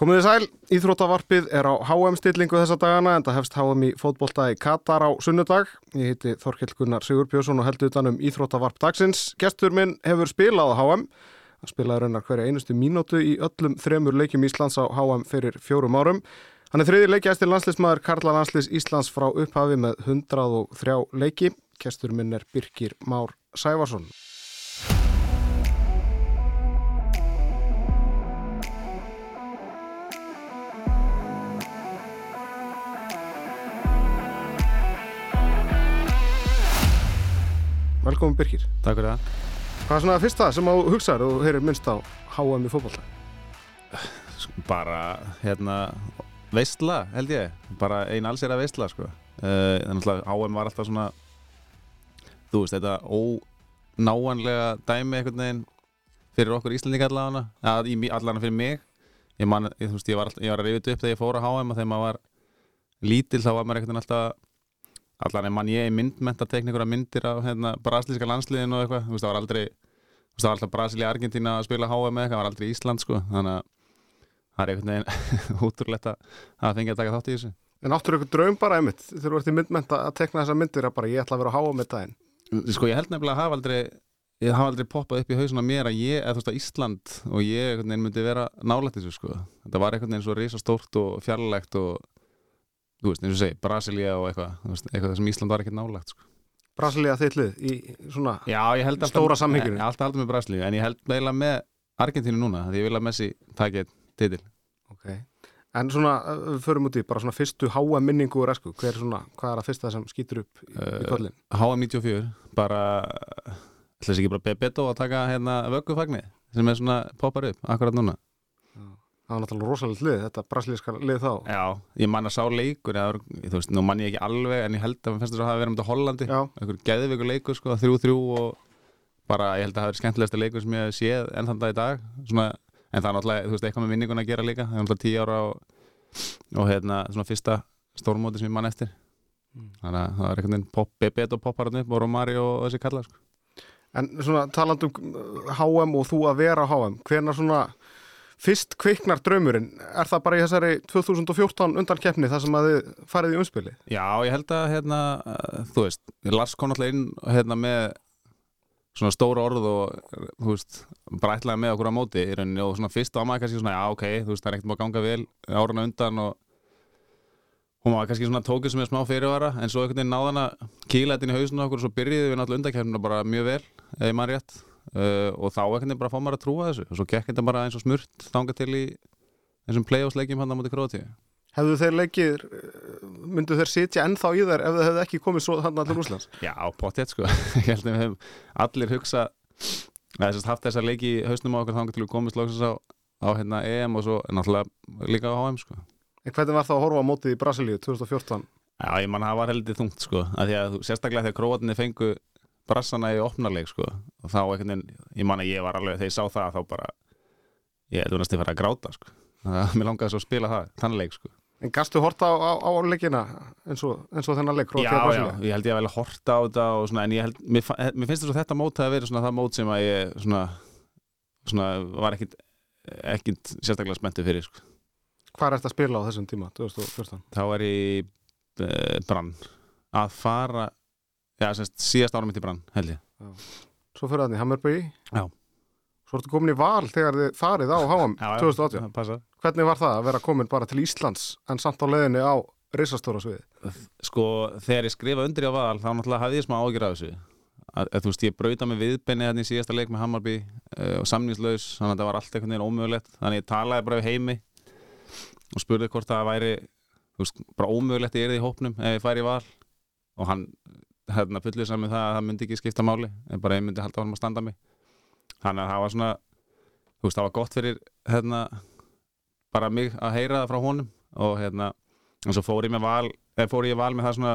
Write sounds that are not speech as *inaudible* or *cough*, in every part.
Komið þið sæl, Íþróttavarpið er á HM-stillingu þessa dagana en það hefst HM í fótbolta í Katar á sunnudag. Ég heiti Þorkild Gunnar Sigurbjörnsson og heldur utanum Íþróttavarp dagsins. Gestur minn hefur spilað á HM. Hann spilaði raunar hverja einustu mínútu í öllum þremur leikjum Íslands á HM fyrir fjórum árum. Hann er þriði leikjæstir landslismæður Karla Landslis Íslands frá upphafi með 103 leiki. Gestur minn er Birkir Már Sævarsson. Velkomin Birkir. Takk fyrir það. Hvað er svona það fyrsta sem á hugsaður og heyrir minnst á HM í fótballta? Bara, hérna, veistla held ég. Bara ein alls er að veistla, sko. Uh, Þannig að HM var alltaf svona, þú veist, þetta ónáanlega dæmi einhvern veginn fyrir okkur Íslandík allavega. Allavega fyrir mig. Ég, man, ég, þú veist, ég var, alltaf, ég var að rifja upp þegar ég fór á HM og þegar maður var lítill þá var maður veginn alltaf allan er mann ég í myndmenta tekníkur að myndir af hérna, brasilíska landsliðin og eitthvað, það var aldrei það var alltaf Brasilia Argentina að spila HM eitthvað, það var aldrei Ísland sko. Þannig að það er einhvern veginn *laughs* útrúlegt að fengja að taka þátt í þessu. En áttur ykkur draum bara einmitt þegar þú ert í myndmenta að tekna þessa myndir að bara ég ætla að vera að HM með daginn? Sko ég held nefnilega að hafa aldrei ég hafa aldrei poppað upp í hausuna mér að ég, eða þú veist að Ísland og ég einhvern veginn myndi vera nálægt þessu sko. Þetta var einhvern veginn svo risastórt og fjarlægt og þú veist, eins og segi, Brasilia og eitthvað, eitthvað sem Ísland var ekkert nálagt sko. Brasilia þittlið í svona Já, stóra samhengjum Ég held alltaf með Brasilia, en ég held meila með Argentínu núna, því ég vil að Messi taki titil. Ok, en svona við förum út í bara svona fyrstu HM minningu og resku, hver er svona, hvað er að fyrsta sem skýtur upp í, í kollin? HM 94, bara ætlaðis ekki bara Bebeto að taka hérna vöggufagni sem er svona poppar upp akkurat núna Það var náttúrulega rosalega lið, þetta brasilíska lið þá. Já, ég man að sá leikur, eða, þú veist, nú man ég ekki alveg, en ég held að það finnst þess að hafa verið um þetta Hollandi, einhver geðveikur leikur, sko, þrjú-þrjú og bara, ég held að það hafi verið skemmtilegsta leikur sem ég hef séð enn þann dag í dag, svona, en það er náttúrulega, þú veist, eitthvað með vinningun að gera líka, það er náttúrulega tíu ára og, og hérna, svona fyrsta stórmóti sem ég man eftir, mm. þannig að það var einhvern Fyrst kviknar draumurinn, er það bara í þessari 2014 undan keppni þar sem að þið farið í umspili? Já, ég held að, hérna, þú veist, Lars kom alltaf inn hérna, með svona stóra orð og, þú veist, bara ætlaði með okkur á móti í rauninni og svona fyrst á maður kannski svona, já, ok, þú veist, það er ekkert múið að ganga vel áruna undan og hún var kannski svona tókið sem er smá fyrirvara en svo einhvern veginn náðan að kíla þetta inn í hausinu okkur og svo byrjiði við náttúrulega undankefnina bara mjög vel, eða maður rétt uh, og þá ekkert bara fá maður að trúa þessu og svo gekk þetta bara eins og smurt þanga til í þessum play-offs-leikjum hann á móti Króti Hefðu þeir leikir myndu þeir sitja ennþá í þær ef þeir hefðu ekki komið svo hann allir úslands? Já, potið sko *laughs* ég held að við hefum allir hugsa þess að haft þessa leiki í hausnum á okkur þanga til við komist lóksins á, á hérna, EM og svo náttúrulega líka á HM sko En hvernig var það að horfa á mótið í Brasilíu 2014? Já, ég manna það var heldur þungt sko að því að sérstaklega þegar Króatinni fengu brassana í opnarleik sko og þá einhvern veginn, ég man að ég var alveg þegar ég sá það þá bara, ég hefði næstu farið að gráta sko, þannig að *laughs* mér langaði svo að spila það, þann leik sko. En gæstu horta á, á, á leikina eins og, eins og þennan leik? Já, já, ég held ég að velja horta á þetta og svona, en ég held, mér, mér finnst þess að þetta mót að vera svona það mót sem að ég svona, svona var ekkit ekkit sérstaklega spenntið fyrir sko. Hvað er þetta að spila á þessum tíma, 2014? Þá er ég e, brann að fara Já, semst, síðast ára mitt í brann, held ég. Já. Svo fyrir í Hammerbyggi. Já. Svo ertu komin í val þegar þið farið á *laughs* HM 2018. Já, passa. Hvernig var það að vera komin bara til Íslands en samt á leðinni á reysastóra sviði? Sko, þegar ég skrifa undir á val, þá náttúrulega hafði ég smá ágjur af þessu. Að, þú veist, ég brauta með viðbenni hérna í síðasta leik með Hammarby uh, og samningslaus, þannig að það var allt einhvern veginn ómögulegt. Þannig ég talaði bara við heimi og spurði hvort það væri, veist, bara ómögulegt ég er hérna fullið saman það að það myndi ekki skipta máli en bara ég myndi halda honum að standa mig. Þannig að það var svona þú veist það var gott fyrir hérna bara mig að heyra það frá honum og hérna og svo fór ég með val eða fór ég val með það svona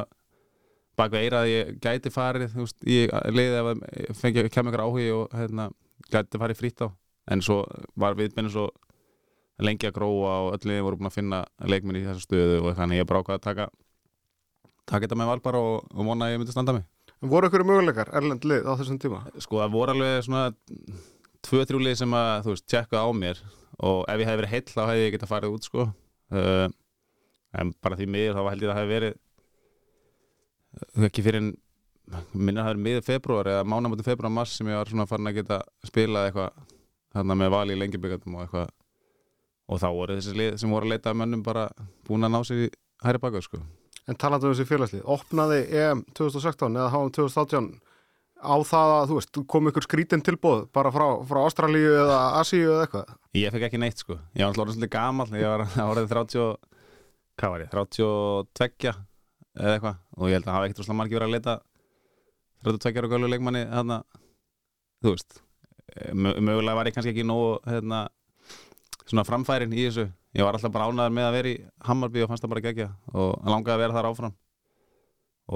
bak við eira að ég gæti farið þú veist ég leiði að kemja ykkur áhugi og hérna gæti farið frýtt á. En svo var viðbennið svo lengi að gróa og öll við vorum búin að finna leikminni í þessu stöðu og þannig ég brákaði að taka taka þetta með val bara og, og vona að ég myndi standa mig En voru ykkur möguleikar erlend lið á þessum tíma? Sko það voru alveg svona tvö-trjúlið sem að, þú veist, tjekka á mér og ef ég hef verið heill þá hefði ég getað farið út sko uh, en bara því miður þá held ég að það hefði verið uh, ekki fyrir minna það er miður februar eða mánamöndum februar mars sem ég var svona farin að geta spilað eitthvað þarna með vali í lengjubíkatum og eitthvað og þá voru þessi lið sem voru að leita að mönnum bara búin að ná í hæri baka sko. En talandu um þessi félagslið, opnaði EM 2016 eða HM 2018 á það að, þú veist, kom ykkur skrítin tilbúð bara frá, frá Ástralíu eða Asíu eða eitthvað? Ég fekk ekki neitt sko, ég var alltaf orðin svolítið gamal ég var *laughs* árið 30 hvað var ég, 32 eða eitthvað. Og ég held að hafa ekkert rosalega margir verið að leita 32 ára gölu leikmanni þarna, þú veist mögulega var ég kannski ekki nógu hérna, svona framfærin í þessu. Ég var alltaf bara ánæður með að vera í Hammarby og fannst það bara gegja og langaði að vera þar áfram.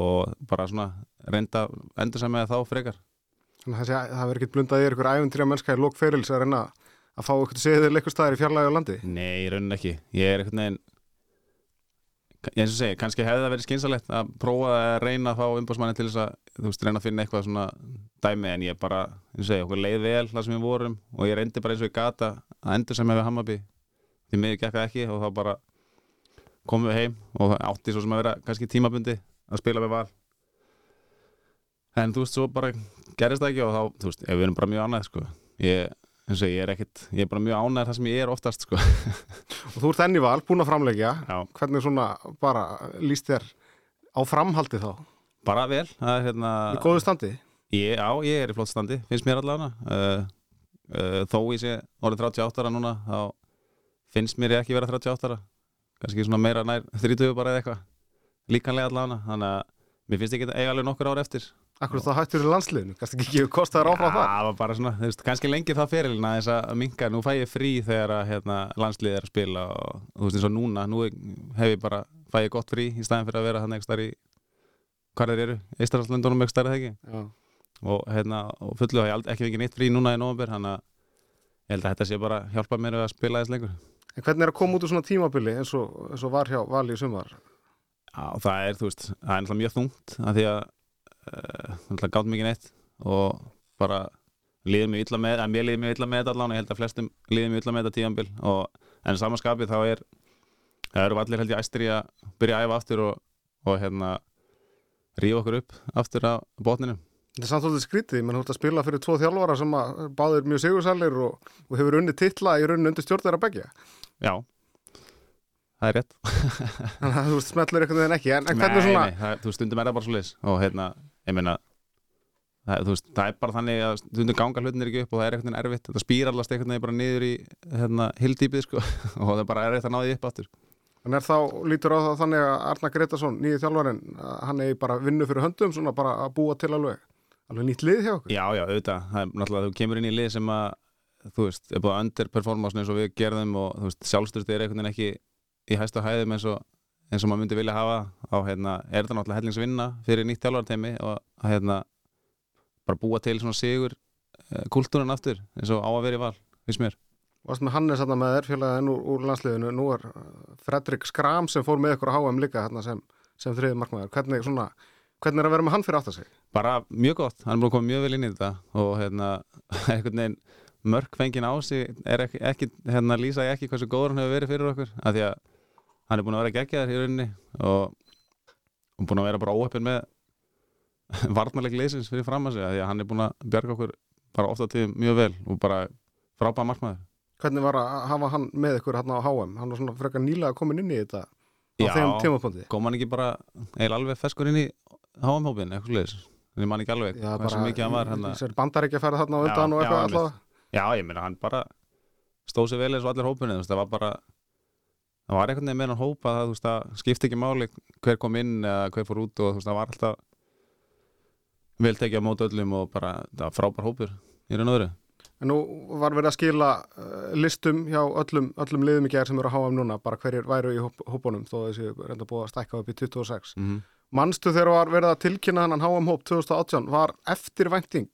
Og bara svona reynda endur sem með þá frekar. Þannig að það verður ekkert blundað í ykkur æfundrýja mennska í lókferils að reyna að fá ykkur séðir leikustæðir í fjarlægi á landi? Nei, raunin ekki. Ég er einhvern veginn eins og segi, kannski hefði það verið skynsalegt að prófa að reyna fá umbásmanni til þess að þú veist, reyna að finna eitthvað svona dæmi en ég bara, eins og segi, okkur leið vel það sem við vorum og ég reyndi bara eins og ég gata að endur sem hefur Hammarby því miður gekk það ekki og þá bara komum við heim og átti svo sem að vera kannski tímabundi að spila með val en þú veist, svo bara gerist það ekki og þá, þú veist, við erum bara mjög ánægð sko. ég, eins og ég er ekkit ég er bara mjög ánægð það sem ég er oftast sko. Og þú ert enn í val, búin að framleggja Já. hvernig svona bara líst þér á framhaldi þá? bara vel það er hérna Í góðu standi? Ég, já, ég er í flott standi, finnst mér allavega uh, uh, þó ég sé orðið 38 ára núna þá finnst mér ég ekki vera 38 ára kannski svona meira nær 30 bara eða eitthvað líkanlega allavega þannig að mér finnst ekki eiga alveg nokkur ára eftir Akkur þá hættur í landsliðinu, kannski ekki gefið kostaður áfram það? það var bara svona, þú veist, kannski lengi það fyrirlina þess að minka, nú fæ ég frí þegar að hérna, landslið er að spila og þú veist eins og núna, nú hef ég bara fæ ég gott frí í staðin fyrir að vera hann ekki starf í hvað þeir eru, Eistarhalslundunum ekki starf ekki Já. og, hérna, og fullu hafa ég ekki fengið neitt frí núna í november þannig að ég held að þetta sé bara hjálpa mér að spila þess lengur En hvernig er að koma út úr svona tímabili eins og, eins og var hjá Vali í sumar? Já, það er, þú veist, það er náttúrulega mjög þungt af því að gátt mikið neitt og bara liðið mjög illa með, að mér liðið mjög illa með þetta allan og ég held að flestum liðið mjög illa með þetta tíðanbil og en samanskapið þá er það eru allir held ég æstir í að byrja að æfa aftur og, og hérna rífa okkur upp aftur á botninu Þetta er samt svolítið skrítið, menn þú ert að spila fyrir tvo þjálfara sem að báður mjög sigursælir og, og hefur unni titla í rauninni undir stjórn þeirra begja. Já, það er rétt Þannig að þú smetlur einhvern veginn ekki. En, en nei, nei, það, þú stundum er það bara svo leis og hérna, ég meina það, veist, það er bara þannig að stundum ganga hlutinir ekki upp og það er veginn erfitt. Þetta spírallast einhvern veginn bara niður í hérna, hildýpið sko *laughs* og það er bara erfitt að ná því upp aftur. En er þá lítur á það þannig að Arna Gretarsson, nýju þjálfarinn, hann er bara vinnu fyrir höndum, svona bara að búa til alveg, alveg nýtt lið hjá okkur. Já, já, auðvitað, það er náttúrulega þú kemur inn í lið sem að þú veist, er búið að underperforma svona eins og við gerðum og þú veist, sjálfstyrst er einhvern veginn ekki í hæstu hæðum eins og eins og maður myndi vilja hafa á hérna, er þetta náttúrulega hellingsvinna fyrir nýtt þjálfarteimi og að hérna bara búa til svona sigur uh, kultúran aftur eins og á að vera í val, finnst mér Varst með Hannes þarna með þér félagin úr, úr landsliðinu, nú er uh, Fredrik Skram sem fór með ykkur á HM líka hérna sem, sem þriði markmaður. Hvernig, svona, hvernig er að vera með hann fyrir átt að sig? bara mjög gott, hann er búin að koma mjög vel inn í þetta og hérna, *laughs* einhvern veginn mörk fengið á sig er ekki, ekki hérna lýsa ég ekki hversu góður hann hefur verið fyrir okkur af því að hann er búin að vera geggjaður í rauninni og, og búin að vera bara óheppin með *laughs* varnarleik leysins fyrir fram að af því að hann er búin að bjarga okkur bara ofta til mjög vel og bara frábæða markmaður Hvernig var að hafa hann með ykkur hérna á HM? Hann var svona frekar nýlega komin inn í þetta á Já. þeim tímapunkti. kom hann ekki bara eiginlega alveg feskur inn í háamhópin, eitthvað leys en ég man ekki alveg Já, hversu mikið hann var hérna. Sér bandaríkja færið þarna á Já, undan og já, eitthvað einmitt. allavega. Já, ég meina hann bara stóð sér vel eins og allir hópunni það var bara það var einhvern veginn með hann hópa það, veist, það skipti ekki máli hver kom inn eða hver fór út og veist, það var alltaf vel tekið á mót öllum og bara það var frábær hópur í raun og öðru En nú var verið að skila uh, listum hjá öllum, öllum liðum í gerð sem eru að HM núna, bara hverjir væru í hóp, hópunum þó þessi reynda búið að stækka upp í 26. mm -hmm. Manstu þegar var verið að tilkynna hann HM hóp 2018 var eftirvænting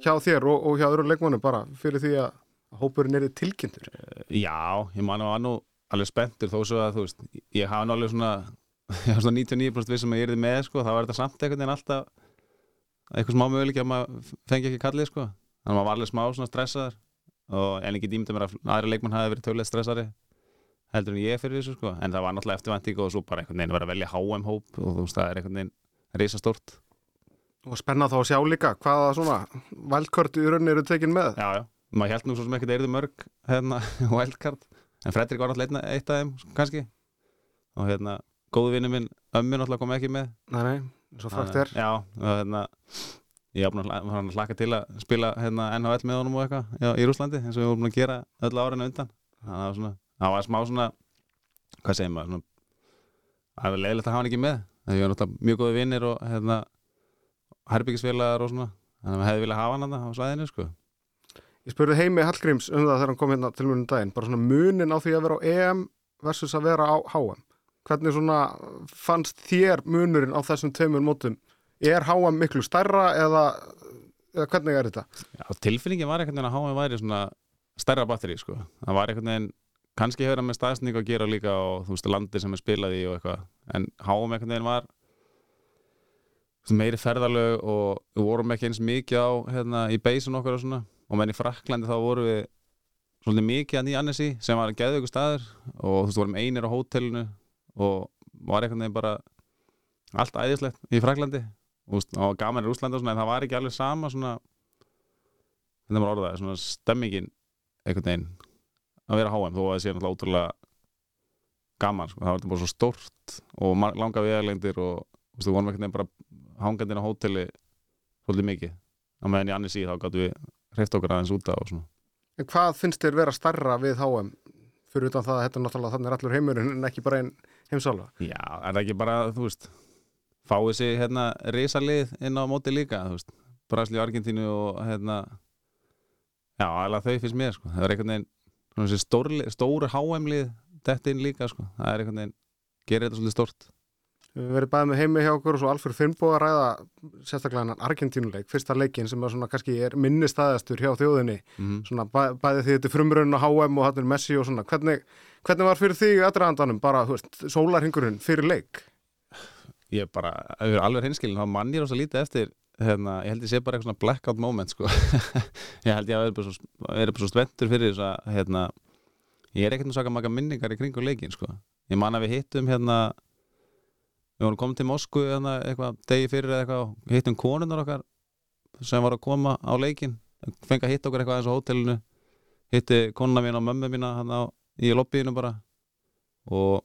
hjá þér og, og hjá öðrum leikmannum bara fyrir því að hópurinn er tilkynntur. Já, ég man að var nú alveg spenntur þó svo að þú veist, ég hafa alveg svona *laughs* svona 99% vissum að ég er þið með sko, þá var þetta samt einhvern veginn alltaf eitthvað smá möguleik að maður fengi ekki kallið sko. Þannig að maður var alveg smá svona stressaður og en ekki dýmda mér að aðri leikmann hafi verið tölulega stressari heldur en ég fyrir þessu sko. En það var náttúrulega eftirvænting og svo bara einhvern veginn vera að velja HM-hóp og þú veist það er einhvern veginn reisastórt Og spenna þá að sjá líka hvaða svona valdkort í rauninni eru tekin með. Já, já, maður held nú svo sem ekkert eirðu mörg hérna, *laughs* wildcard en Fredrik var náttúrulega eitt af þeim kannski og hérna, góðu vinnu minn ömmu náttúrulega kom ekki með Nei, nei, svo frækt er. Já, og hérna ég var búinn að hlaka til að spila hérna, NHL með honum og eitthvað í Rúslandi eins og við vorum búin að gera öll árinu undan það var svona, það var smá svona hvað segir maður svona, það var leiðilegt að hafa hann ekki með það var náttúrulega mjög góði vinnir og hérna herbyggisfélagar og svona þannig að maður hefði viljað hafa hann á svæðinu sko. Ég spurði Heimi Hallgríms um það þegar hann kom hérna til mjög daginn, bara svona munin á því að vera á EM versus að vera á HM. Hvernig svona fannst þér munurinn á þessum tveimur mótum? Er HM miklu stærra eða, eða hvernig er þetta? Já, tilfinningin var einhvern veginn að HM væri svona stærra batteri sko. það var einhvern veginn kannski hefur það með staðsning að gera líka og þú veist landi sem er spilað í og eitthvað en HM einhvern veginn var meiri ferðalög og við vorum ekki eins mikið á hérna, í beisun okkar og svona og menn í Fraklandi þá vorum við svolítið mikið að nýja Annessi sem var að geða ykkur staður. Og þú veist vorum einir á hótelinu og var einhvern veginn bara allt æðislegt í Fraklandi og gaman í Rúslandi og svona en það var ekki alveg sama svona þetta var orðað, svona stemmingin einhvern veginn að vera HM þó að það sé náttúrulega ótrúlega gaman, sko. það var bara svo stórt og langa vegalengdir og þú veist, vorum einhvern veginn bara hangandinn á hóteli svolítið mikið. Á meðan í annars í þá gáttum við hreift okkur aðeins út af og svona En hvað finnst þér vera stærra við HM? Fyrir utan það að þetta er náttúrulega þannig er allur heimurinn en ekki bara einn heimsálfa. Já, er það ekki bara, þú veist fáið sér hérna risalið inn á móti líka, þú veist Brasli og Argentínu og hérna já, alveg þau finnst mér, sko það er einhvern veginn, svona þessi stóru HM-lið þetta inn líka, sko það er einhvern veginn, gerir þetta svolítið stórt Við verið bæðið með heimi hjá okkur og svo Alfred Finnbó að ræða sérstaklega hennan Argentínuleik, fyrsta leikin sem er svona kannski er minni staðastur hjá þjóðinni. Mm svona bæ, bæði því þetta er frumrun og HM og hann er Messi og svona. Hvernig, hvernig var fyrir því aðdraðandanum bara, þú veist, sólarhingurinn fyrir leik? Ég er bara, við erum alveg hinskilin þá mann ég rosa lítið eftir hérna, ég held ég sé bara eitthvað svona blackout moment sko. *laughs* ég held ég að vera bara svo, vera spenntur fyrir þess að hérna, ég er ekkert saka maka minningar í kringu leikin sko. ég man að við hittum hérna við vorum komið til Moskvu hérna, eitthvað degi fyrir eitthvað og hittum konunar okkar sem var að koma á leikin fengi að hitta okkur eitthvað eins á hótelinu. Hitti konuna mín og mömmu mína hérna, í lobbyinu bara. Og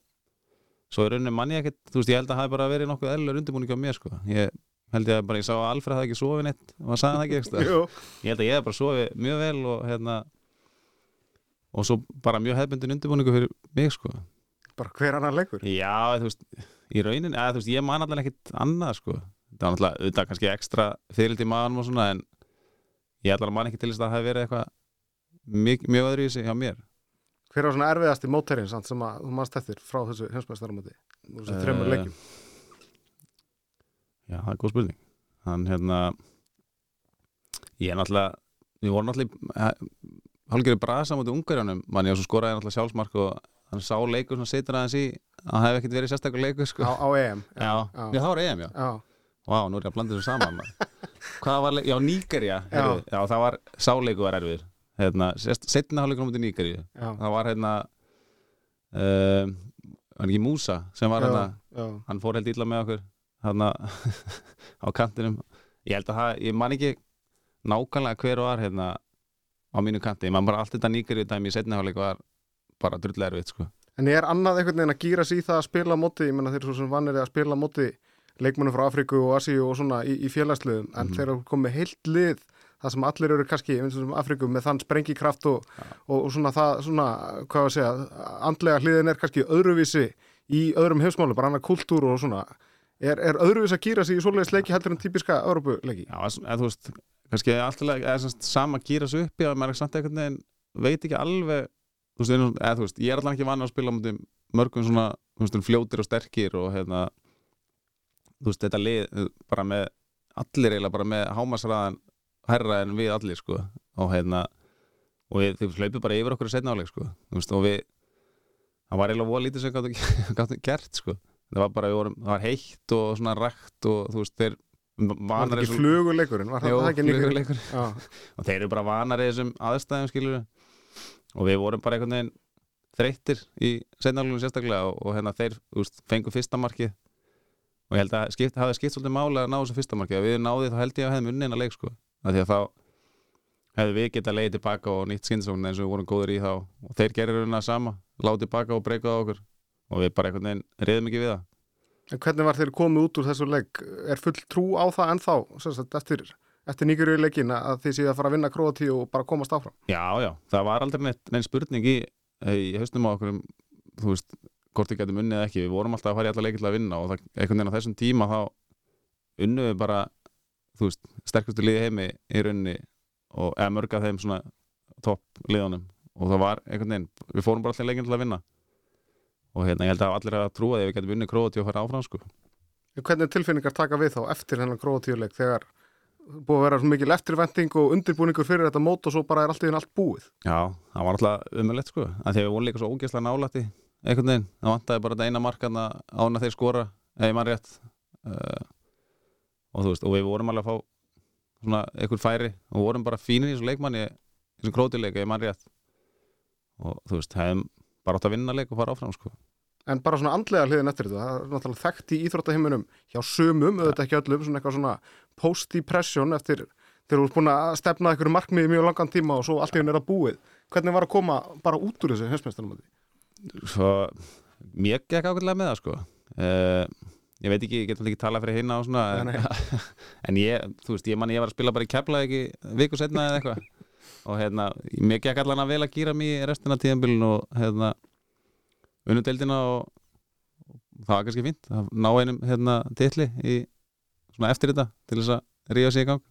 svo er rauninni manni ekkert þú veist ég held að það hafi bara verið nokkuð eðlur undirbúning á mér sko. Ég held ég að bara ég sá að Alfred hafði ekki sofið neitt og hann sagði það ekki eitthvað *laughs* Jú. ég held að ég hef bara sofið mjög vel og hérna og svo bara mjög hefbundin undirbúningu fyrir mig sko. Bara hver annar leikur? Já þú veist í raunin eða þú veist ég man allan ekkert annað sko. Það var náttúrulega auðvitað kannski ekstra fyrild í maðanum og svona en ég allan man ekki til þess að það hafi verið eitthvað mjög, mjög öðru í sig hjá mér. Hver var svona erfiðasti mótærin samt sem að þú mannst eftir frá þessu heimsmæstaramöti þessu þreymur Eh, leikum Já, það er góð spurning. Hann hérna Ég er náttúrulega Við vorum náttúrulega Hálfgerði brasa mútið ungarjónum Man ég svo skoraði náttúrulega sjálfsmark og hann sá leikur sem situr aðeins í það hef ekkert verið sérstakur leikur sko. á, á EM Já, já. já, það var EM, já já, Vá, nú er ég að blanda þessu saman. *laughs* Hvað var leik? Já, Nígerja já. það var sáleiku var erfið hérna, setna hálfleikur mútið Nígerju já, Það var hérna uh, Var ekki Músa sem var hérna hann fór held illa með okkur hann *laughs* á kantinum ég held að það, ég man ekki nákvæmlega hver var hérna á mínu kanti, ég man bara allt þetta í dæmi í setniháleik var bara drull erfitt sko. En er annað einhvern veginn að gýra sig í það að spila móti, ég menna þeir eru svo sem vannir að spila móti leikmennum frá Afríku og Asíu og svona í, í félagsliðum, en Mhm. þeir eru komið heilt lið það sem allir eru kannski, eins og sem Afríku með þann sprengikraft og, og, og svona það, svona, hvað var að segja andlega hliðin er kannski öðruvísi í öðrum heimsmálu, bara annar kultúr og svona er, er öðruvísi að gýra sig í svoleiðis leiki heldur en típiska Európu-leiki? Já, eða þú veist, kannski alltaf sama gýra sig upp að maður er samt einhvern veginn veit ekki alveg þú veist, eða, þú veist ég er alltaf ekki vann að spila á mútið mörgum svona veist, fljótir og sterkir og hérna þú veist, þetta lið bara með allir eiginlega bara með hámasraðan herra en við allir sko og hérna og við, þau hlaupið bara yfir okkur í setna áleik sko veist, og við það var eiginlega voða lítið sem gáttu *laughs* gáttu gert sko. Það var bara, vorum, það var heitt og svona rækt og þú veist, þeir Var vanar þetta ekki fluguleikurinn? Var það ekki Já, og þeir eru bara vanar í þessum aðstæðum skilur og við vorum bara einhvern veginn þreyttir í seinarlunum sérstaklega og, og hérna þeir úst, fengu fyrsta markið. Og ég held að skipt, hafi skipt svolítið máli að ná þessu fyrsta markið. Að við náði þá held ég að hefðum að leik sko. Að því að þá hefðu við getað leiðið tilbaka og nýtt skynsókn eins og við vorum góður í þá. Og þeir gerir hérna sama, látið tilbaka og breykaði okkur. Og við bara einhvern veginn reyðum ekki við það. En hvernig var þeir komið út úr þessu leik? Er full trú á það ennþá eftir, eftir nýgjur í leikin að þið séu að fara að vinna Króati og bara komast áfram? Já, já, það var aldrei neitt, neitt spurning í, í haustum á okkur um, þú veist, hvort við getum unnið ekki við vorum alltaf að fara í alla leikir til að vinna og það, einhvern veginn á þessum tíma þá unnum við bara þú veist, sterkustu liði heimi í rauninni og eða mörg af þeim svona topp liðunum og það var einhvern veginn, við fórum bara alltaf leikin til að vinna og hérna ég held að allir að trúa því að við getum unnið Króati og fara áfram sko. Hvernig tilfinningar taka við þá eftir hennan Króatíuleik þegar búið að vera svo mikil eftirvending og undirbúningur fyrir þetta mót og svo bara er allt í þinn allt búið? Já, það var alltaf umöðlegt sko, því að við vorum líka svo ógeðslega nálætti einhvern veginn, það vantæði bara þetta eina markana án að þeir skora, eða mann rétt uh, og þú veist, og við vorum alveg að fá svona einhver færi og vorum bara fínir í þessu leikmanni í þessum Króatileik, eða mann rétt og þú veist, hefðum bara átt að vinna leik og fara áfram sko. En bara svona andlega hliðin eftir þetta, það er náttúrulega þekkt í íþróttaheiminum hjá sumum, auðvitað ekki öllum, svona eitthvað svona post-depression eftir þegar þú ert búin að stefna einhverju markmiði mjög langan tíma og svo allt í henni er að búið. Hvernig var að koma bara út úr þessu heimsmeistanum? Svo, mér gekk ákveðlega með það sko. Uh, ég veit ekki, ég get ekki tala fyrir hérna og svona, nei. *laughs* en ég, þú veist, ég man ég var að spila bara í kefla ekki unnudeldina og, og það var kannski fínt að ná einum hérna titli í svona eftir þetta til þess að ríða sig í gang.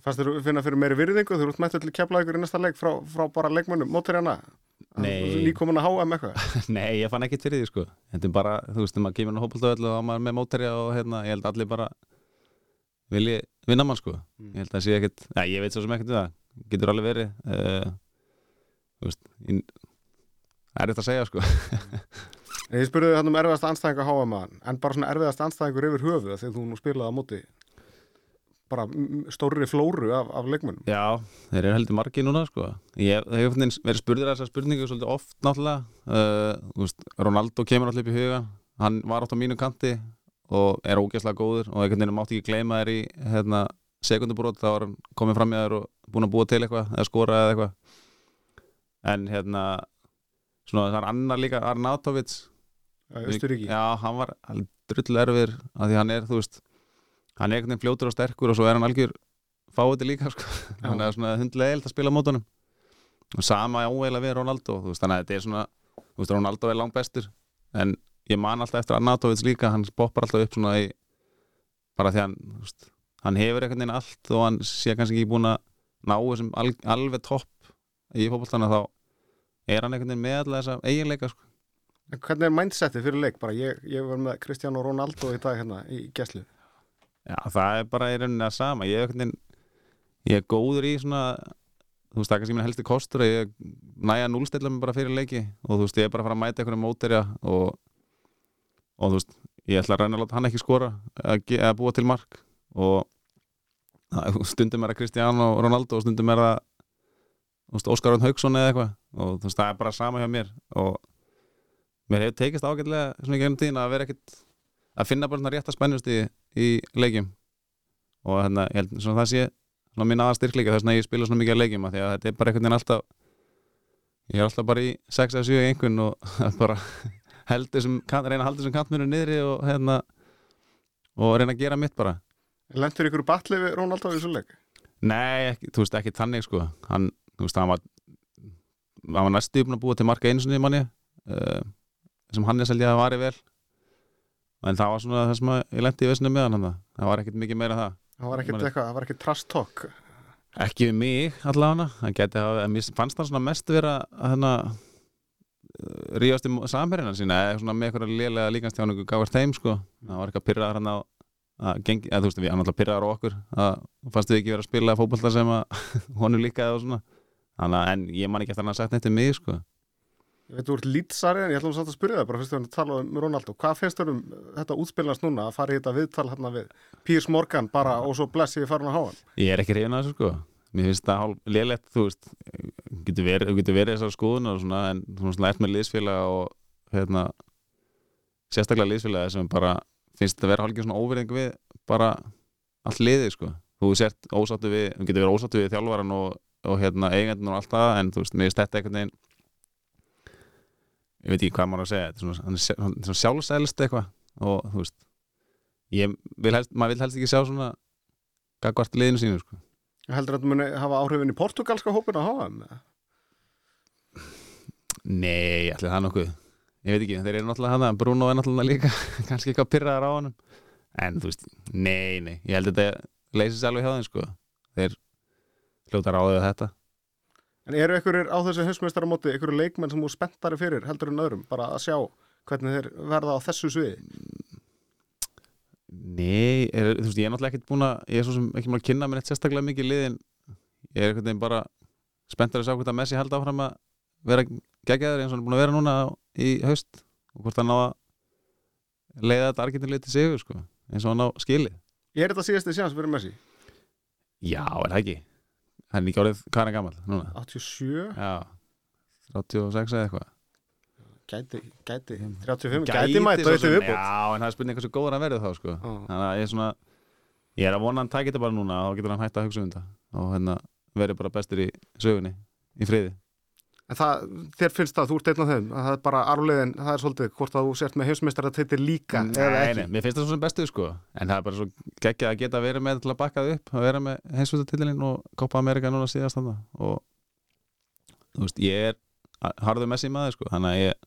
Fannst þér finna fyrir meiri virðingu þú ert mættu til kepla ykkur í næsta leik frá, frá bara leikmönnum, mótur hérna Nei. Nýkomin að HM eitthvað? *laughs* Nei, ég fann ekkert fyrir því sko. Bara, þú veist, þegar maður kemur á hópultöðl og maður er með móterja og hérna, ég held að allir bara vilji vinna mann sko. Mm. Ég held að sé ekkert, já, ég veit svo sem ekkert um það. Getur alveg verið uh, Þú veist, ég, er þetta að segja sko. Ég spurði hann um erfiðasta anstæðinga HM -an, en bara svona erfiðasta anstæðingur yfir höfuð þegar þú nú spilaði á móti bara stórri flóru af, af leikmönnum. Já, þeir eru heldur margi núna sko. Ég hef verið spurður þessar spurningu svolítið oft náttúrulega. Uh, Ronaldo kemur alltaf upp í huga. Hann var átt á mínu kanti og er ógeðslega góður og einhvern veginn mátti ekki gleyma þér í hérna, sekundubrót þá var hann komið fram í þér og búin að búa til eitthvað eða skora eða eitthvað. En hérna svona það er annar líka Arnautovic. Östuríki Já, hann var drull erfir að því hann er, þú veist hann er einhvern veginn fljótur og sterkur og svo er hann algjör fáið líka, sko. Hann er svona hundlega eilt að spila mótunum. Og sama ávegilega við Ronaldo þú veist, þannig að þetta er svona, þú veist, Ronaldo er langt bestur. En ég man alltaf eftir Arnautovic líka, hann poppar alltaf upp svona í bara því hann, þú veist hann hefur einhvern veginn allt og hann sé kannski ekki búin að ná þessum al, alveg topp í fótboltana þá er hann einhvern veginn með alla þessa eiginleika, sko? Hvernig er mindsetið fyrir leik? Bara ég, ég var með Cristiano Ronaldo í dag hérna í gæslu. Já, það er bara í rauninni að sama. Ég er, einhvern veginn, ég er góður í svona þú veist, það er kannski minn helsti kostur að ég næja núlstilla mig bara fyrir leiki. Og þú veist, ég er bara að fara að mæta einhverjum móterja og, og þú veist, ég ætla að reyna að láta hann ekki skora eða búa til mark. Og stundum er það Cristiano Ronaldo og stundum er veist, Óskar Rönn Hauksson eða eitthvað. Og þú veist, það er bara sama hjá mér. Og mér hefur tekist ágætlega svona í gegnum tíðina að vera ekkit að finna bara svona rétta spennust í, í leikjum. Og hérna, ég held svona það sé svona mín aða styrkleika þess að ég spila svona mikið að leikjum af því að þetta er bara einhvern veginn alltaf ég er alltaf bara í 6 eða 7 í einhvern og *laughs* bara held þessum, kant- reyna að halda þessum kantmjönu niðri og hérna og reyna að gera mitt bara. Lentur ykkur batli við Ronaldo í þessu leik? Nei, ekki, þú veist, ekki tannig sko. Hann, þú veist, hann var hann var næstu uppn að búa til marka einu sinni manni uh, sem hann er selja að vari vel. En það var svona það sem að ég lendi í vesinu með hann það var ekkert mikið meira það. Það var ekkert eitthvað, það var ekkert trash talk. Ekki við mig allavega. Hann geti en mér fannst hann svona mest vera að hérna ríðast í samherjina sína eða svona með eitthvað lélega líkanstjáningu gafast þeim sko. Það var eitthvað pyrraðar hann á að gengi, eða þú veist, við hann alltaf pyrraðar okkur að fannst við ekki vera að spila fótbolta sem að *laughs* honum líkaði og svona þannig að, en ég man ekki eftir hann að sagt neitt um mig sko. Ég veit, þú ert lýtsari en ég ætlum samt að spyrja það bara fyrst við að tala um Ronaldo. Hvað finnst þér um þetta útspilnast núna að fara í þetta viðtal hérna við Piers Morgan bara og svo bless ég farin að háa ég er ekki reyna þessu sko. Mér finnst það hálf lélegt þú veist, getur verið, getur verið þessar skoðunar og svona, en þú veist, lært með liðsfélaga og hérna sérstaklega liðsfélaga sem bara finnst þetta að vera hálfgeir svona óverðing við bara allt liðið, sko. Þú sért ósáttu við, þú getur verið ósáttu við þjálfaran og, og hérna eigandinn og allt það en þú veist, mér finnst þetta einhvern veginn ég veit ekki hvað maður að segja þetta er svona, hann er hann er svona sjálfsælst eitthvað og þú veist ég vil helst, maður vil helst ekki sjá svona gagvart liðinu sínu, sko. Heldur að þetta muni hafa áhrifin í portugalska hópin að hafa þeim? Nei, allir það nokkuð. Ég veit ekki, þeir eru náttúrulega hana Bruno er náttúrulega líka, *laughs* kannski eitthvað pyrraðar á honum. En þú veist, nei, nei Ég held að þetta leysist alveg hjá þeim sko. Þeir hljóta ráðið þetta. En eru einhverjir á þessu hausmeistaramóti einhverjir leikmenn sem þú spenntari fyrir heldur en öðrum? Bara að sjá hvernig þeir verða á þessu sviði? Nei, er, þú veist, ég er náttúrulega ekkert búin að Ég er svo sem ekki að kynna mér eitt sérstaklega mikið liðin. Ég er einhvern veginn bara spenntur að sjá hvort að Messi held áfram að vera geggjaður eins og hann er búin að vera núna á- í haust og hvort hann ná að leiða þetta argentinlið til sigur sko, eins og hann á skilið. Ég er þetta síðasti sjans fyrir Messi? Já, er það ekki Hann er ekki orðið, hvað er hann gammal núna? 87? Já, 36 eða eitthvað Gæti, gæti, 35, gæti, svo þetta sem- viðbútt. Já, en það er spurning hversu góður hann verður þá sko. Já. Þannig að ég er svona Ég er að vona hann tækir þetta bara núna og getur hann hægt að hugsa um þetta og hérna verður bara bestur í sögunni í friði En það, þér finnst það, þú ert einn af þeim, að það er bara arfleiðin, það er svolítið hvort að þú sért með heimsmeistara titil líka eða Nei, ekki. nei, mér finnst það svo sem bestu sko en það er bara svo geggjað að geta verið með til að bakka það upp að vera með heimsvöldatillin og Copa America núna síðast þarna og þú veist, ég er harður Messi maður sko, þannig að ég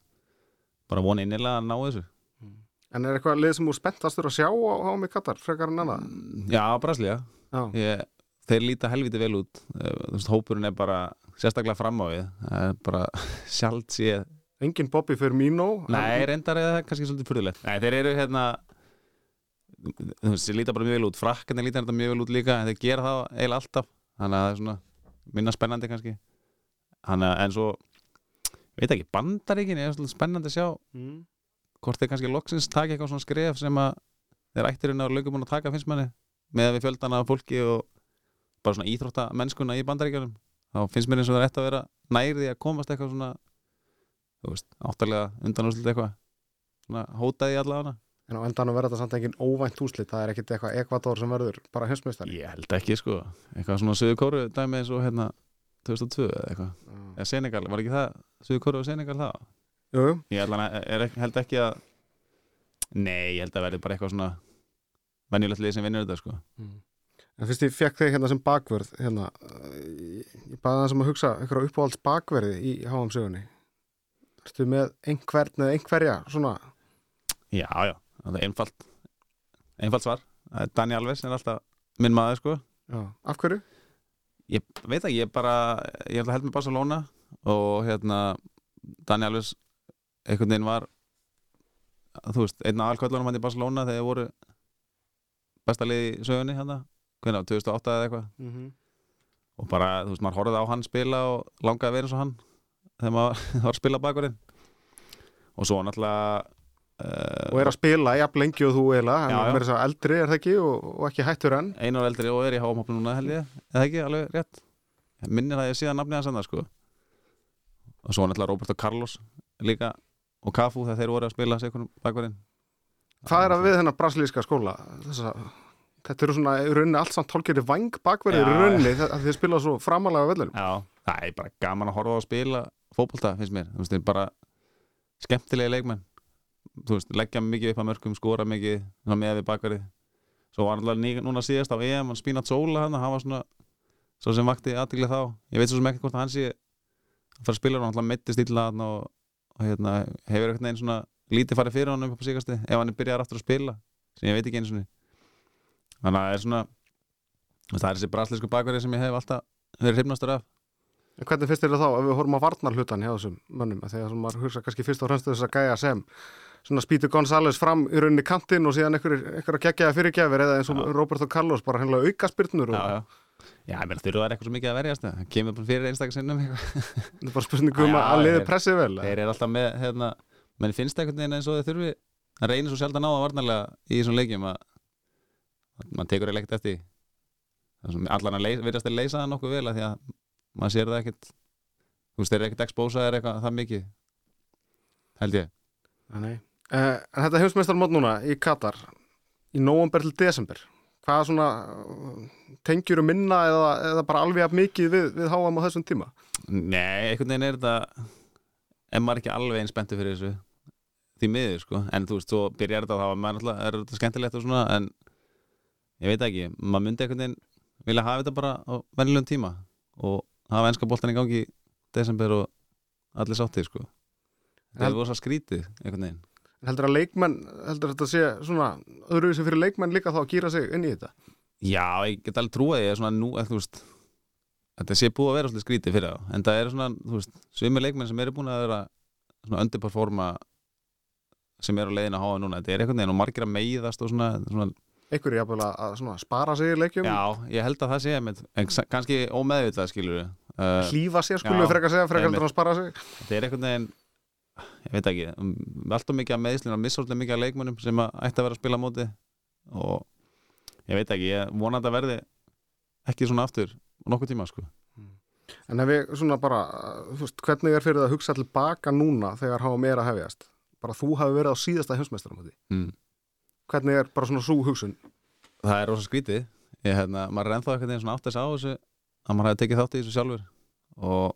bara vona innilega að ná þessu En er eitthvað lið sem þú spenntastur að sjá á, mig Katar, frekar en annað? Já, Braslia, Já. ég, þeir líta helviti vel út. Eh, þú veist, hópurinn er bara sérstaklega fram á við. Það er bara *laughs* sjálft séð. Engin Bobby Firmino. Nei, reyndar er það kannski svolítið fyrðulegt Nei, þeir eru hérna þú veist, þeir líta bara mjög vel út. Frakkarnir líta þetta mjög vel út líka en þeir gera það eiginlega alltaf. Þannig að það er svona minna spennandi kannski. Þannig að en svo veit ekki, bandaríkin er svolítið spennandi að sjá Mm. hvort þeir kannski loksins taka eitthvað svona skref sem að þeir ættirinn á lögum að taka finnst manni með að við fjöldana fólki og bara svona íþrótta mennskuna í bandaríkjunum þá finnst mér eins og það er eftir að vera nærði að komast eitthvað svona þú veist, áttalega undanúslit eitthvað svona hótaði allavega En á endanum verður þetta samt engin óvænt úslit, það er ekkit eitthvað Ekvador sem verður bara heimsmeistari. ég held ekki sko, eitthvað svona Suður Kóru dæmi eins og hérna 2002 eða eitthvað, Já. eða Senegal, var ekki það Suður Kóru og Senegal það? Jú, jú. Ég held, að, er, held ekki að Nei, ég held að verði bara eitthvað svona venjulegt lið sem vinnur þetta sko En fyrst ég fekk þig hérna sem bakverð, hérna, uh, ég baði það sem að hugsa einhverja uppáhalds bakverði í HM sögunni. Ertu með einhvern eða einhverja, svona, Já, já, það er einfalt einfalt svar, Dani Alves er alltaf minn maður sko já, af hverju? Ég veit ekki, ég bara ég held að held með Barcelona og hérna Dani Alves einhvern veginn var þú veist, einn af alkvöldunum hann í Barcelona þegar voru besta lið í sögunni hérna, hvernig, 2008 eða eitthvað Mm -hmm. og bara, þú veist, maður horfði á hann spila og langaði að vera eins og hann þegar maður *laughs* var að spila bakurinn og svo náttúrulega uh, Og er að spila jafn lengi og þú eiginlega, hann Já, já. er að eldri, er það ekki, og, og ekki hættur enn. einu ár eldri og er í háumhopnu núna held ég, eða ekki, alveg rétt minnir að ég síðan nafnið hans enda sko og svo náttúrulega Roberto Carlos líka og Cafu þegar þeir voru að spila sig bakverðin Hvað er að við þennan brasilíska skóla? Þessa, þetta eru svona, í rauninni allt samt tólkeri vang bakverðir í rauninni, það þið spila svo framalega á vellurum. Já, það er bara gaman að horfa á að spila fótbolta, finnst mér, þú veist, þeir eru bara skemmtilegi leikmenn. Þú veist, leggja mikið upp að mörgum, skora mikið með við bakverði svo var ný- núna síðast á EM, hann Spinat Sola hann, hann var svona, svo sem vakti aðtigli þá. Ég veit svo sem ekki hvort hann sé að fara að spila, hann meittist illa og, og hérna, hefur eitthvað neginn svona lítið farið fyrir hann er þannig að það er svona það er þessi braslísku bakverði sem ég hef alltaf verið hrifnastur af En hvernig finnst þér þá ef við horfum á varnar hlutan hjá þessum mönnum? Þegar maður hugsa kannski fyrst og fremst þess að gæja sem svona spýtu González fram í rauninni kantinn og síðan einhver, einhver að gegja fyrirgjafir eða eins og. Roberto Carlos bara hennilega auka spyrnur og já, já. Já, ég meina þurfa það eitthvað svo mikið að verjast það kemur bara fyrir einstakar sinnum eitthvað. þetta er bara spurningu um að liði pressið vel. þeir eru alltaf með hérna, menn finnst það veginn eins og þeir þurfi það reynir svo sjaldan á það varnarlega í þessum leikjum að að mann tekur eiginlega ekkert eftir allan að leysa, virðast að leysa það nokkuð vel að því að maður sér það ekkit þú veist, þeir eru ekkit expósaðir eitthvað það mikið held ég. Uh, en þetta heimsmeistarmót núna í Katar í nóvember til desember. Hvað svona tengjur um minna eða, eða bara alveg að mikið við, við háam á þessum tíma? Nei, einhvern veginn er þetta en maður er ekki alveg eins spenntu fyrir þessu? Því miður sko, en þú veist, svo byrjar þetta þá er maður alltaf, er þetta skemmtilegt og svona en ég veit ekki, maður myndi einhvern veginn vilja hafa þetta bara á vennilegum tíma og hafa ennska boltan í gangi í desember og allir sáttið sko. Það er rosa skrítið einhvern veginn. Heldur að leikmenn, heldur að þetta sé svona öðruvísi fyrir leikmenn líka þá að gýra sig inn í þetta? Já, ég get alveg trúið ég er svona nú, þú veist þetta sé búið að vera svolítið skrítið fyrir það en það er svona, þú veist, svimir leikmenn sem eru búin að vera svona underperforma sem eru á leiðin að háa núna þetta er einhvern veginn og margir að meiðast og svona, svona Er jafnvel að svona, spara sig í leikjum Já, ég held að það sé með, en kannski ómeðvitað skilur við uh, hlífa sér skulum Já, við frekar segja frekar einmitt. heldur að spara sig þetta er einhvern veginn ég veit ekki, um, alltaf mikið að meðslinn og missóllega mikið að leikmönnum sem að ætti að vera að spila móti og ég veit ekki, ég vona að það verði ekki svona aftur nokkuð tíma sko En ef við svona bara, þú veist, hvernig er fyrir það að hugsa tilbaka núna þegar hafa meira hefjast? Bara þú hafi verið á síðasta heimsmeistaramóti. mm. Hvernig er bara svona svo hugsun? það er rosa skrítið ég, hérna, maður er ennþá einhvern veginn svona átt þess á þessu að maður hefði tekið þátt í þessu sjálfur og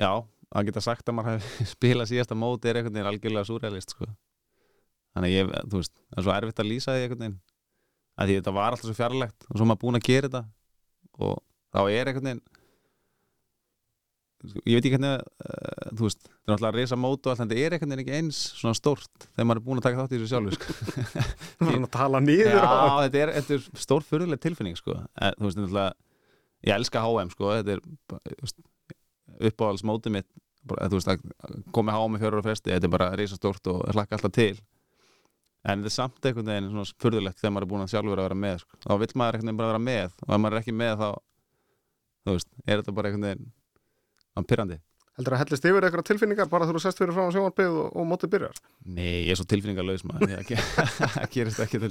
já, að geta sagt að maður hefði *laughs* spilað síðasta móti er veginn algjörlega súrealist sko. þannig að ég, þú veist, það er svo erfitt að lýsa því veginn að því þetta var alltaf svo fjarlægt og svo maður búin að gera þetta og þá er veginn ég veit ekki hvernig uh, þú veist, það er náttúrulega að reysa mót og allt en þetta er einhvern veginn ekki eins svona stórt þegar maður er búin að taka þátt í þessu sjálfur sko. *laughs* Þú verður að tala niður Já, þetta er, þetta er stór fyrirlega tilfinning sko. en, þú veist, náttúrulega ég elska HM, sko, þetta er bara, þú veist, uppáhalds mótið mitt bara, þú veist, að komi HM í fjórar og fresti þetta er bara reysa stórt og hlakka alltaf til en þetta er samt einhvern veginn svona fyrirlegt þegar maður er búin að sjálfur að vera með sko. þá vill maður einhvern veginn bara vera með og ef maður er ekki með þá þú veist, án pyrrandi Heldur að hellist yfir eitthvað tilfinningar bara þú sest fyrir frá sjónvarpið og, og mótið byrjar? Nei, ég er svo tilfinningarlaus maður *laughs* það gerist ekki til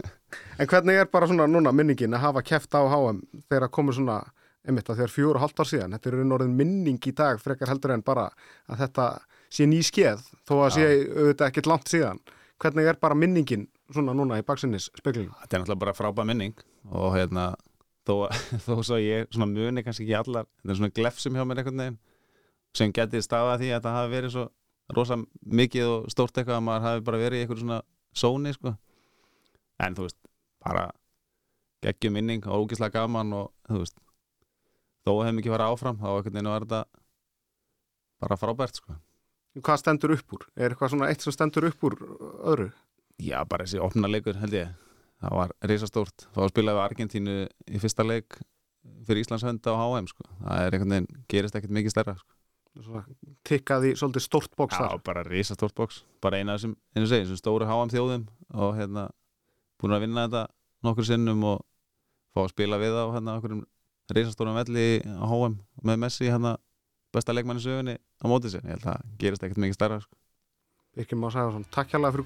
*laughs* En hvernig er bara svona núna minningin að hafa keft á HM þegar komur svona, einmitt að þegar fjóru hálft ár síðan, þetta er og orðin minning í dag frekar heldur en bara að þetta sé ný skeð, þó að sé auðvitað ekkert langt síðan. Hvernig er bara minningin svona núna í baksinnis speklingum? Þetta er náttúrulega bara frábæð minning og hérna þó, *laughs* þó svo ég svona muni kannski ekki allar þetta er svona glefsum hjá mér einhvern veginn sem geti staðað því að það hafi verið svo rosa mikið og stórt eitthvað að maður hafi bara verið í einhverju svona sóni sko. en þú veist, bara geggjum minning og ógislega gaman og þú veist þó hefum ekki farið áfram þá einhvern veginn var þetta bara frábært sko. Hvað stendur upp úr? Er eitthvað svona eitt sem stendur upp úr öðru? Já, bara þessi opna leikur held ég það var risastórt, þá spilaði við Argentínu í fyrsta leik fyrir Íslands hönd á HM sko. það er einhvern veginn, gerist ekkert mikið stærra sko. Tikkaði svolítið stórt bóks Já, bara risastórt bóks bara eina þessum, einu segi, þessum stóru HM þjóðum og hérna, búin að vinna þetta nokkur sinnum og fá að spila við á hérna okkur risastórum velli á HM með Messi hérna besta leikmanni sögunni á mótið sér, ég held að gerist ekkert mikið stærra sko. Birkir Már Sæfarsson, takk hérlega